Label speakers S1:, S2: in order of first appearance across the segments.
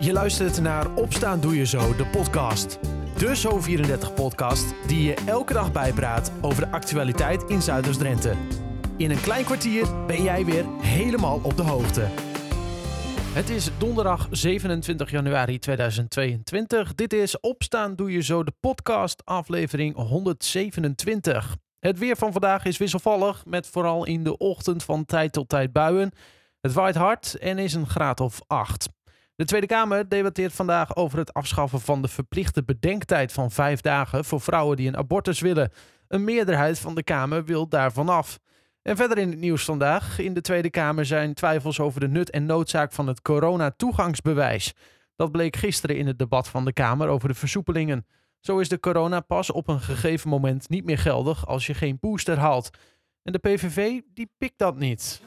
S1: Je luistert naar Opstaan Doe Je Zo, de podcast. De Zo34-podcast die je elke dag bijpraat over de actualiteit in Zuiders-Drenthe. In een klein kwartier ben jij weer helemaal op de hoogte. Het is donderdag 27 januari 2022. Dit is Opstaan Doe Je Zo, de podcast, aflevering 127. Het weer van vandaag is wisselvallig, met vooral in de ochtend van tijd tot tijd buien. Het waait hard en is een graad of 8. De Tweede Kamer debatteert vandaag over het afschaffen van de verplichte bedenktijd van vijf dagen voor vrouwen die een abortus willen. Een meerderheid van de Kamer wil daarvan af. En verder in het nieuws vandaag. In de Tweede Kamer zijn twijfels over de nut en noodzaak van het corona-toegangsbewijs. Dat bleek gisteren in het debat van de Kamer over de versoepelingen. Zo is de coronapas op een gegeven moment niet meer geldig als je geen booster haalt. En de PVV die pikt dat niet.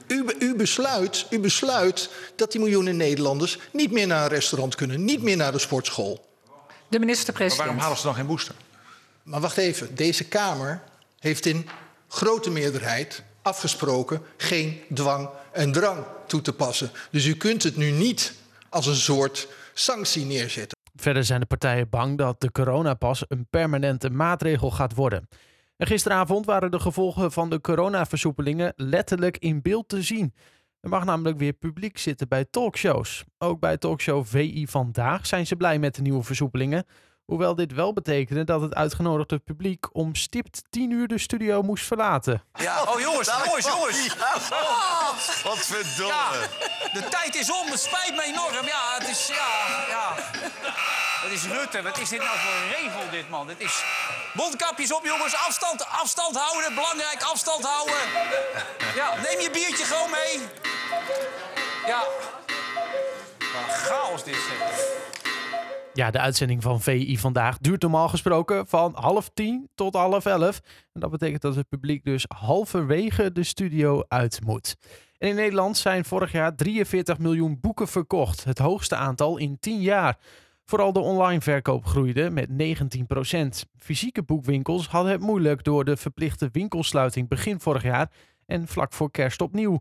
S2: Besluit, u besluit dat die miljoenen Nederlanders niet meer naar een restaurant kunnen, niet meer naar de sportschool.
S3: De minister-president.
S4: waarom halen ze dan geen booster?
S2: Maar wacht even, deze Kamer heeft in grote meerderheid afgesproken geen dwang en drang toe te passen. Dus u kunt het nu niet als een soort sanctie neerzetten.
S1: Verder zijn de partijen bang dat de coronapas een permanente maatregel gaat worden. En gisteravond waren de gevolgen van de coronaversoepelingen letterlijk in beeld te zien. Er mag namelijk weer publiek zitten bij talkshows. Ook bij talkshow VI Vandaag zijn ze blij met de nieuwe versoepelingen. Hoewel dit wel betekende dat het uitgenodigde publiek om stipt 10 uur de studio moest verlaten.
S4: Ja, oh jongens, jongens, jongens.
S5: Oh, wat verdomme.
S4: Ja, de tijd is om, het spijt me enorm. Ja, het is, ja, ja. Het is Rutte, wat is dit nou voor een regel, dit man? Het is... Mondkapjes op, jongens, afstand, afstand houden, belangrijk, afstand houden. Ja, neem je biertje gewoon mee. Ja. Wat een chaos dit, zeg.
S1: Ja, de uitzending van VI vandaag duurt normaal gesproken van half tien tot half elf. En dat betekent dat het publiek dus halverwege de studio uit moet. En in Nederland zijn vorig jaar 43 miljoen boeken verkocht. Het hoogste aantal in 10 jaar. Vooral de online verkoop groeide met 19% Fysieke boekwinkels hadden het moeilijk door de verplichte winkelsluiting begin vorig jaar en vlak voor kerst opnieuw.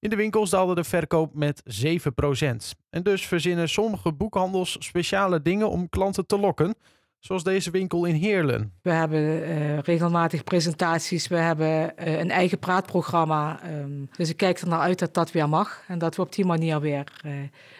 S1: In de winkels daalde de verkoop met 7% En dus verzinnen sommige boekhandels speciale dingen om klanten te lokken. Zoals deze winkel in Heerlen.
S3: We hebben uh, regelmatig presentaties. We hebben uh, een eigen praatprogramma. Um, dus ik kijk er naar uit dat dat weer mag. En dat we op die manier weer, uh,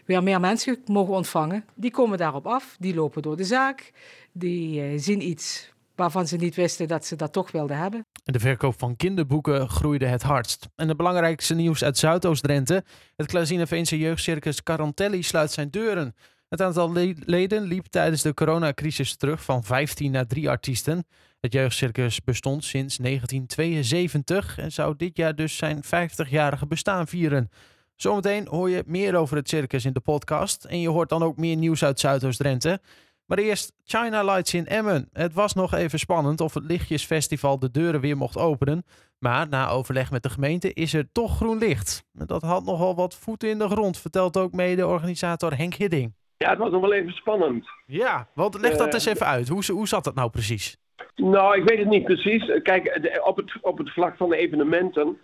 S3: weer meer mensen mogen ontvangen. Die komen daarop af. Die lopen door de zaak. Die zien iets waarvan ze niet wisten dat ze dat toch wilden hebben.
S1: De verkoop van kinderboeken groeide het hardst. En het belangrijkste nieuws uit Zuidoost-Drenthe. Het Klazineveense jeugdcircus Carantelli sluit zijn deuren. Het aantal leden liep tijdens de coronacrisis terug van 15 naar 3 artiesten. Het jeugdcircus bestond sinds 1972 en zou dit jaar dus zijn 50-jarige bestaan vieren. Zometeen hoor je meer over het circus in de podcast en je hoort dan ook meer nieuws uit Zuidoost-Drenthe. Maar eerst China Lights in Emmen. Het was nog even spannend of het Lichtjesfestival de deuren weer mocht openen. Maar na overleg met de gemeente is er toch groen licht. Dat had nogal wat voeten in de grond, vertelt ook mede-organisator Henk Hidding.
S6: Ja, het was nog wel even spannend.
S1: Ja, want leg dat uh, eens even uit. Hoe, hoe zat dat nou precies?
S6: Nou, ik weet het niet precies. Kijk, op het, op het vlak van de evenementen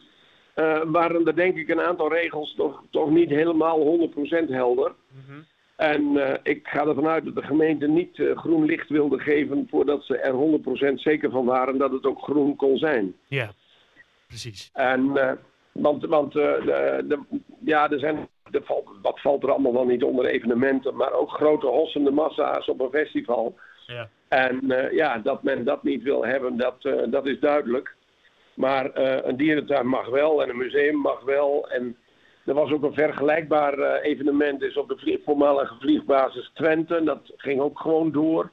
S6: uh, waren er denk ik een aantal regels toch, toch niet helemaal 100% helder. Mm -hmm. En uh, ik ga ervan uit dat de gemeente niet groen licht wilde geven voordat ze er 100% zeker van waren dat het ook groen kon zijn.
S1: Ja, precies.
S6: En, want want de, de, ja, er zijn de, wat valt er allemaal wel niet onder evenementen, maar ook grote hossende massa's op een festival.
S1: Ja.
S6: En uh, ja, dat men dat niet wil hebben, dat, uh, dat is duidelijk. Maar uh, een dierentuin mag wel en een museum mag wel. En er was ook een vergelijkbaar evenement is op de vlieg, voormalige vliegbasis Twente. Dat ging ook gewoon door.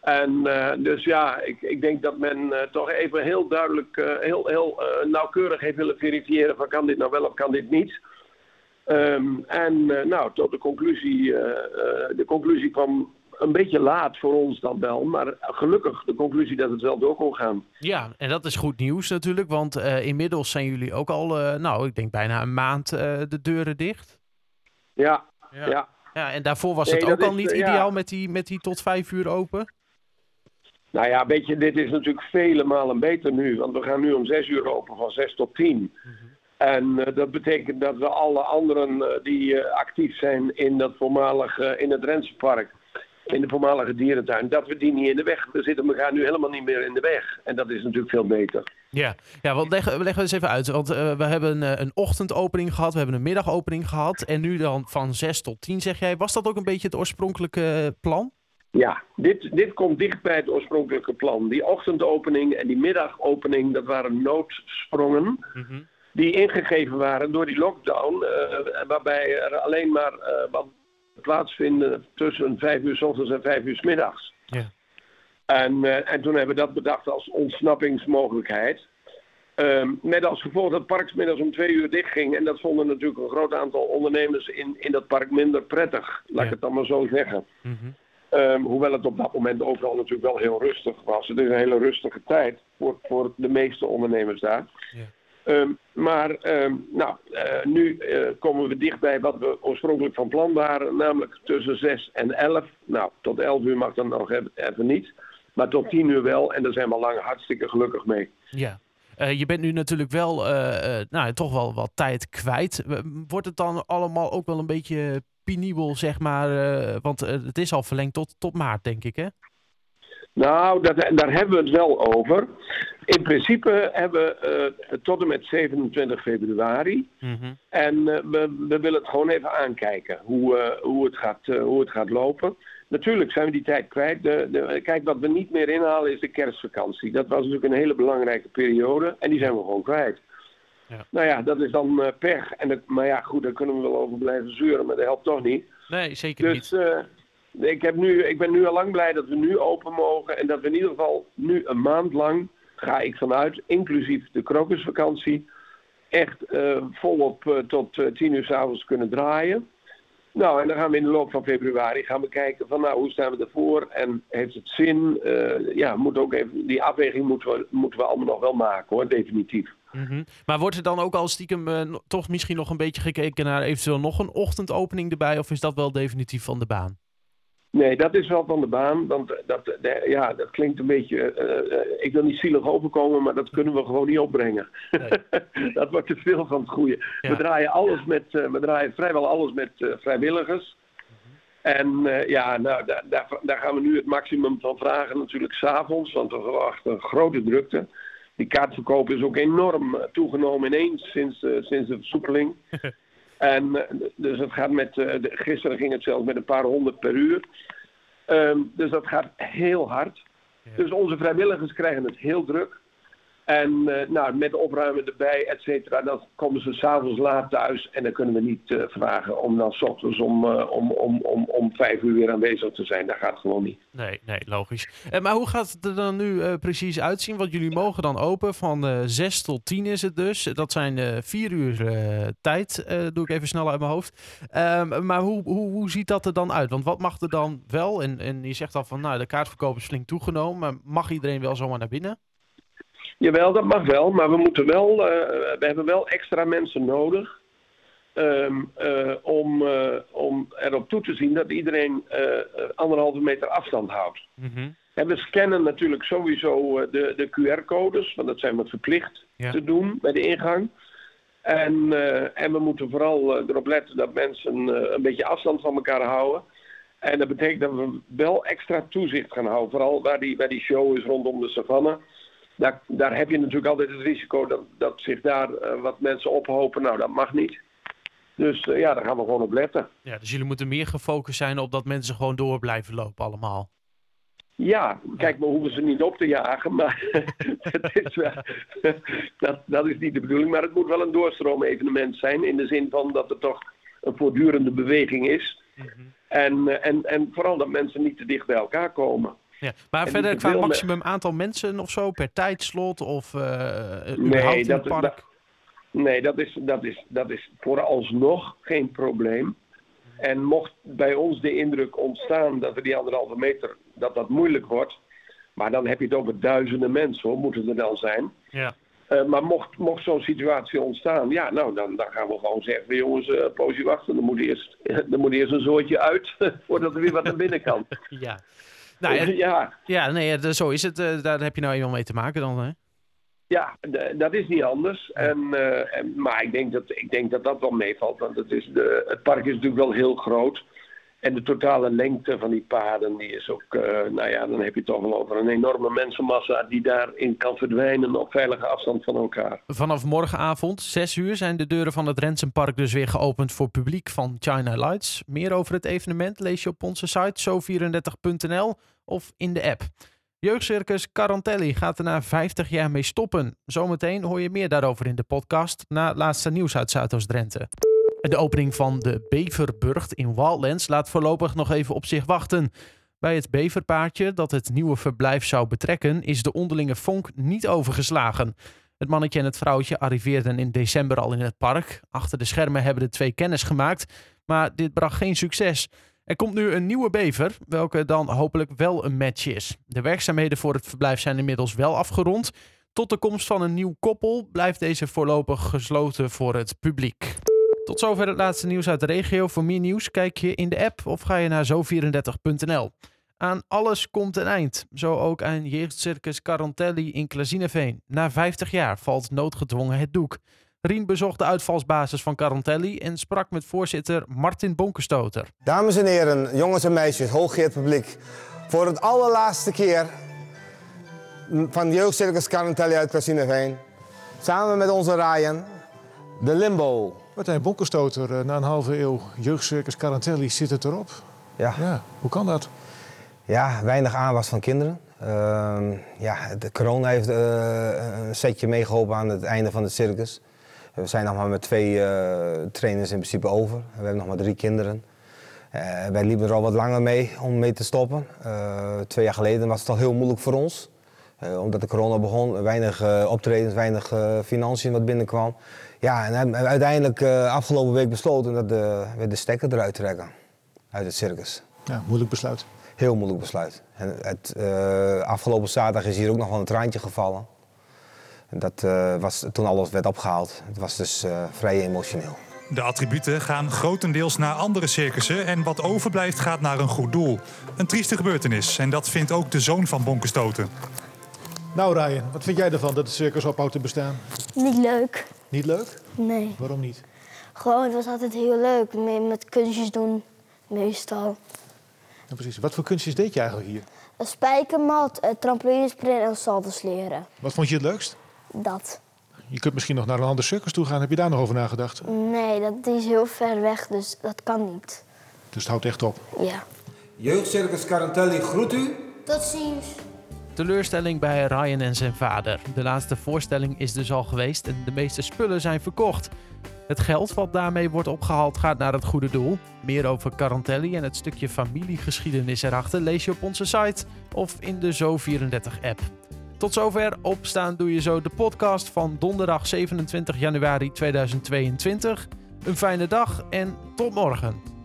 S6: En dus ja, ik, ik denk dat men toch even heel duidelijk, heel, heel nauwkeurig heeft willen verifiëren van kan dit nou wel of kan dit niet. Um, en uh, nou, tot de conclusie, uh, uh, de conclusie kwam een beetje laat voor ons dan wel, maar gelukkig de conclusie dat het wel door kon gaan.
S1: Ja, en dat is goed nieuws natuurlijk, want inmiddels zijn jullie ook al, nou, ik denk bijna een maand de deuren dicht.
S6: Ja, ja. ja.
S1: ja en daarvoor was nee, het ook al is, niet ideaal met, die, met die tot vijf uur open?
S6: Nou ja, weet je, dit is natuurlijk vele malen beter nu, want we gaan nu om zes uur open, van zes tot tien. Mm -hmm. En eh, dat betekent dat we alle anderen eh, die eh, actief zijn in, dat voormalige, in het Rensenpark, in de voormalige dierentuin, dat we die niet in de weg. We zitten elkaar nu helemaal niet meer in de weg. En dat is natuurlijk veel beter.
S1: Ja, ja want leggen, leggen we eens even uit. Want we hebben een, een ochtendopening gehad, we hebben een middagopening gehad. En nu dan van 6 tot 10 zeg jij. Was dat ook een beetje het oorspronkelijke plan?
S6: Ja, dit, dit komt dicht bij het oorspronkelijke plan. Die ochtendopening en die middagopening, dat waren noodsprongen. Die ingegeven waren door die lockdown, uh, waarbij er alleen maar uh, wat plaatsvinden tussen vijf uur s ochtends en vijf uur s middags.
S1: Ja.
S6: En, uh, en toen hebben we dat bedacht als ontsnappingsmogelijkheid. Ehm, met als gevolg dat het park middags om twee uur dicht ging. En dat vonden natuurlijk een groot aantal ondernemers in, in dat park minder prettig. Laat ik het dan maar zo zeggen.
S1: Mhm.
S6: Ehm, hoewel het op dat moment overal natuurlijk wel heel rustig was. Het is een hele rustige tijd voor, voor de meeste ondernemers daar.
S1: Ja.
S6: Ehm, maar ehm, nou, eh, nu eh, komen we dichtbij wat we oorspronkelijk van plan waren. Namelijk tussen 6 en 11. Nou, tot 11 uur mag dan nog even, niet. Maar tot 10 uur wel. En daar zijn we al lang hartstikke gelukkig mee.
S1: Ja. Eh, je bent nu natuurlijk wel, nou, toch wel wat tijd kwijt. Wordt het dan allemaal ook wel een beetje penibel, zeg maar? want het is al verlengd tot, tot maart, denk ik, hè?
S6: Nou, dat, daar hebben we het wel over. In principe hebben we eh, tot en met 27 februari. En eh, we, we willen het gewoon even aankijken hoe, eh, hoe, het, gaat, hoe het gaat lopen. Natuurlijk zijn we die tijd kwijt. De, de, kijk, wat we niet meer inhalen is de kerstvakantie. Dat was natuurlijk een hele belangrijke periode en die zijn we gewoon kwijt.
S1: Ja.
S6: Nou ja, dat is dan pech. En dat, maar ja, goed, daar kunnen we wel over blijven zuren, maar dat helpt toch niet.
S1: Nee, zeker
S6: Dus eh, ik, heb nu, ik ben nu al lang blij dat we nu open mogen. En dat we in ieder geval nu een maand lang, ga ik vanuit, inclusief de krokusvakantie, echt eh, volop eh, tot eh, tien uur s'avonds kunnen draaien. Nou, en dan gaan we in de loop van februari gaan we kijken van nou, hoe staan we ervoor en heeft het zin? Ja, moet ook even, die afweging moeten we, moeten we allemaal nog wel maken hoor, definitief.
S1: Mhm. Maar wordt er dan ook al stiekem toch misschien nog een beetje gekeken naar eventueel nog een ochtendopening erbij? Of is dat wel definitief van de baan?
S6: Nee, dat is wel van de baan. Want dat, de- ja, dat klinkt een beetje. eh, eh, ik wil niet zielig overkomen, maar dat kunnen we gewoon niet opbrengen. dat wordt te veel van het goede.
S1: Ja.
S6: We draaien alles met. eh, we draaien vrijwel alles met vrijwilligers. En ja, nou, daar, daar, daar gaan we nu het maximum van vragen, natuurlijk s'avonds, want we verwachten een grote drukte. Die kaartverkoop is ook enorm toegenomen ineens sinds, sinds de versoepeling. En eh, dus het gaat met, eh, de- gisteren ging het zelfs met een paar honderd per uur. Ehm, dus dat gaat heel hard. Dus onze vrijwilligers krijgen het heel druk. En eh, nou, met opruimen erbij, et cetera, dan komen ze s'avonds laat thuis. En dan kunnen we niet eh, vragen om dan s ochtends om, eh, om, om, om, om vijf uur weer aanwezig te zijn. Dat gaat gewoon niet.
S1: Nee, nee, logisch. Maar hoe gaat het er dan nu precies uitzien? Want jullie mogen dan open van 6 tot 10 is het dus. Dat zijn vier uur tijd, doe ik even snel uit mijn hoofd. Ehm, maar hoe, hoe, hoe ziet dat er dan uit? Want wat mag er dan wel? En, en je zegt al van, nou, de kaartverkoop is flink toegenomen. Maar mag iedereen wel zomaar naar binnen?
S6: Jawel, dat mag wel, maar we moeten wel, eh, we hebben wel extra mensen nodig. eh, om, eh, om erop toe te zien dat iedereen anderhalve meter afstand houdt. En we scannen natuurlijk sowieso de, de QR-codes, want dat zijn we verplicht
S1: Ja.
S6: te doen bij de ingang. En, en we moeten vooral erop letten dat mensen een beetje afstand van elkaar houden. En dat betekent dat we wel extra toezicht gaan houden. Vooral waar die, waar die show is rondom de savanne. Daar, daar heb je natuurlijk altijd het risico dat, dat zich daar eh, wat mensen ophopen. Nou, dat mag niet. Dus eh, ja, daar gaan we gewoon op letten.
S1: Ja, dus jullie moeten meer gefocust zijn op dat mensen gewoon door blijven lopen allemaal.
S6: Ja, kijk, we hoeven ze niet op te jagen, maar het is wel, dat, dat is niet de bedoeling. Maar het moet wel een doorstroom-evenement zijn, in de zin van dat er toch een voortdurende beweging is. En, eh, en, en vooral dat mensen niet te dicht bij elkaar komen.
S1: Ja. Maar
S6: En
S1: verder qua maximum aantal mensen of zo per tijdslot of eh
S6: Nee,
S1: überhaupt in
S6: dat-
S1: het park?
S6: dat- Nee, dat is, dat, is, dat is vooralsnog geen probleem. En mocht bij ons de indruk ontstaan dat we die anderhalve meter, dat dat moeilijk wordt. Maar dan heb je het over duizenden mensen, hoor, moeten er dan zijn.
S1: Ja.
S6: Eh, maar mocht, mocht zo'n situatie ontstaan, ja, nou, dan, dan gaan we gewoon zeggen, jongens, eh, poosje wachten. Dan moet eerst, dan moet eerst een zootje uit, voordat er weer wat naar binnen kan.
S1: Ja. Nou, ja,
S6: ja,
S1: nee, zo is het. eh, daar heb je nou eenmaal mee te maken dan, hè?
S6: Ja, dat is niet anders. En, eh, en, maar ik denk, dat, ik denk dat dat wel meevalt. Want het, is de, het park is natuurlijk wel heel groot. En de totale lengte van die paden, die is ook, eh, nou ja, dan heb je het toch wel over een enorme mensenmassa die daarin kan verdwijnen op veilige afstand van elkaar.
S1: Vanaf morgenavond, 6 uur, zijn de deuren van het Rensenpark dus weer geopend voor publiek van China Lights. Meer over het evenement lees je op onze site zo34.nl of in de app. Jeugdcircus Carantelli gaat er na 50 jaar mee stoppen. Zometeen hoor je meer daarover in de podcast na laatste nieuws uit Zuidoost-Drenthe. De opening van de Beverburgt in Wildlands laat voorlopig nog even op zich wachten. Bij het beverpaardje dat het nieuwe verblijf zou betrekken, is de onderlinge vonk niet overgeslagen. Het mannetje en het vrouwtje arriveerden in december al in het park. Achter de schermen hebben de twee kennis gemaakt, maar dit bracht geen succes. Er komt nu een nieuwe bever, welke dan hopelijk wel een match is. De werkzaamheden voor het verblijf zijn inmiddels wel afgerond. Tot de komst van een nieuw koppel blijft deze voorlopig gesloten voor het publiek. Tot zover het laatste nieuws uit de regio. Voor meer nieuws kijk je in de app of ga je naar zo34.nl. Aan alles komt een eind. Zo ook aan jeugdcircus Carantelli in Klazineveen. Na 50 jaar valt noodgedwongen het doek. Rien bezocht de uitvalsbasis van Carantelli en sprak met voorzitter Martin Bonkenstoter.
S7: Dames en heren, jongens en meisjes, hooggeëerd publiek. Voor het allerlaatste keer van Jeugdcircus Carantelli uit Klazineveen. Samen met onze Ryan, de Limbo.
S8: Martijn Bonkerstoter, eh, na een halve eeuw jeugdcircus Carantelli zit het erop.
S7: Ja,
S8: Ja, hoe kan dat?
S7: ja weinig aanwas van kinderen. Ehm, ja, de corona heeft eh, een setje meegeholpen aan het einde van het circus. We zijn nog maar met twee eh, trainers in principe over. We hebben nog maar drie kinderen. Wij liepen er al wat langer mee om mee te stoppen. Twee jaar geleden was het al heel moeilijk voor ons. Eh, omdat de corona begon, weinig eh, optredens, weinig eh, financiën wat binnenkwam. Ja, en hebben we uiteindelijk eh, afgelopen week besloten dat de, we de stekker eruit trekken uit het circus.
S8: Ja, moeilijk besluit.
S7: Heel moeilijk besluit. En het, eh, afgelopen zaterdag is hier ook nog wel een traantje gevallen. En dat eh, was toen alles werd opgehaald. Het was dus eh, vrij emotioneel.
S9: De attributen gaan grotendeels naar andere circussen en wat overblijft gaat naar een goed doel. Een trieste gebeurtenis en dat vindt ook de zoon van Bonkenstoten.
S8: Nou Ryan, wat vind jij ervan dat het circus ophoudt te bestaan?
S10: Niet leuk.
S8: Niet leuk?
S10: Nee.
S8: Waarom niet?
S10: Gewoon, het was altijd heel leuk. Mee met kunstjes doen, meestal.
S8: Ja, precies. Wat voor kunstjes deed je eigenlijk hier?
S10: Een spijkermat, een trampolinespringen en salto's leren.
S8: Wat vond je het leukst?
S10: Dat.
S8: Je kunt misschien nog naar een ander circus toe gaan. Heb je daar nog over nagedacht?
S10: Nee, dat is heel ver weg, dus dat kan niet.
S8: Dus het houdt echt op.
S10: Ja.
S7: Jeugdcircus Carantelli groet u.
S10: Tot ziens.
S1: Teleurstelling bij Ryan en zijn vader. De laatste voorstelling is dus al geweest en de meeste spullen zijn verkocht. Het geld wat daarmee wordt opgehaald gaat naar het goede doel. Meer over Carantelli en het stukje familiegeschiedenis erachter lees je op onze site of in de Zo34-app. Tot zover Opstaan Doe Je Zo, de podcast van donderdag 27 januari 2022. Een fijne dag en tot morgen.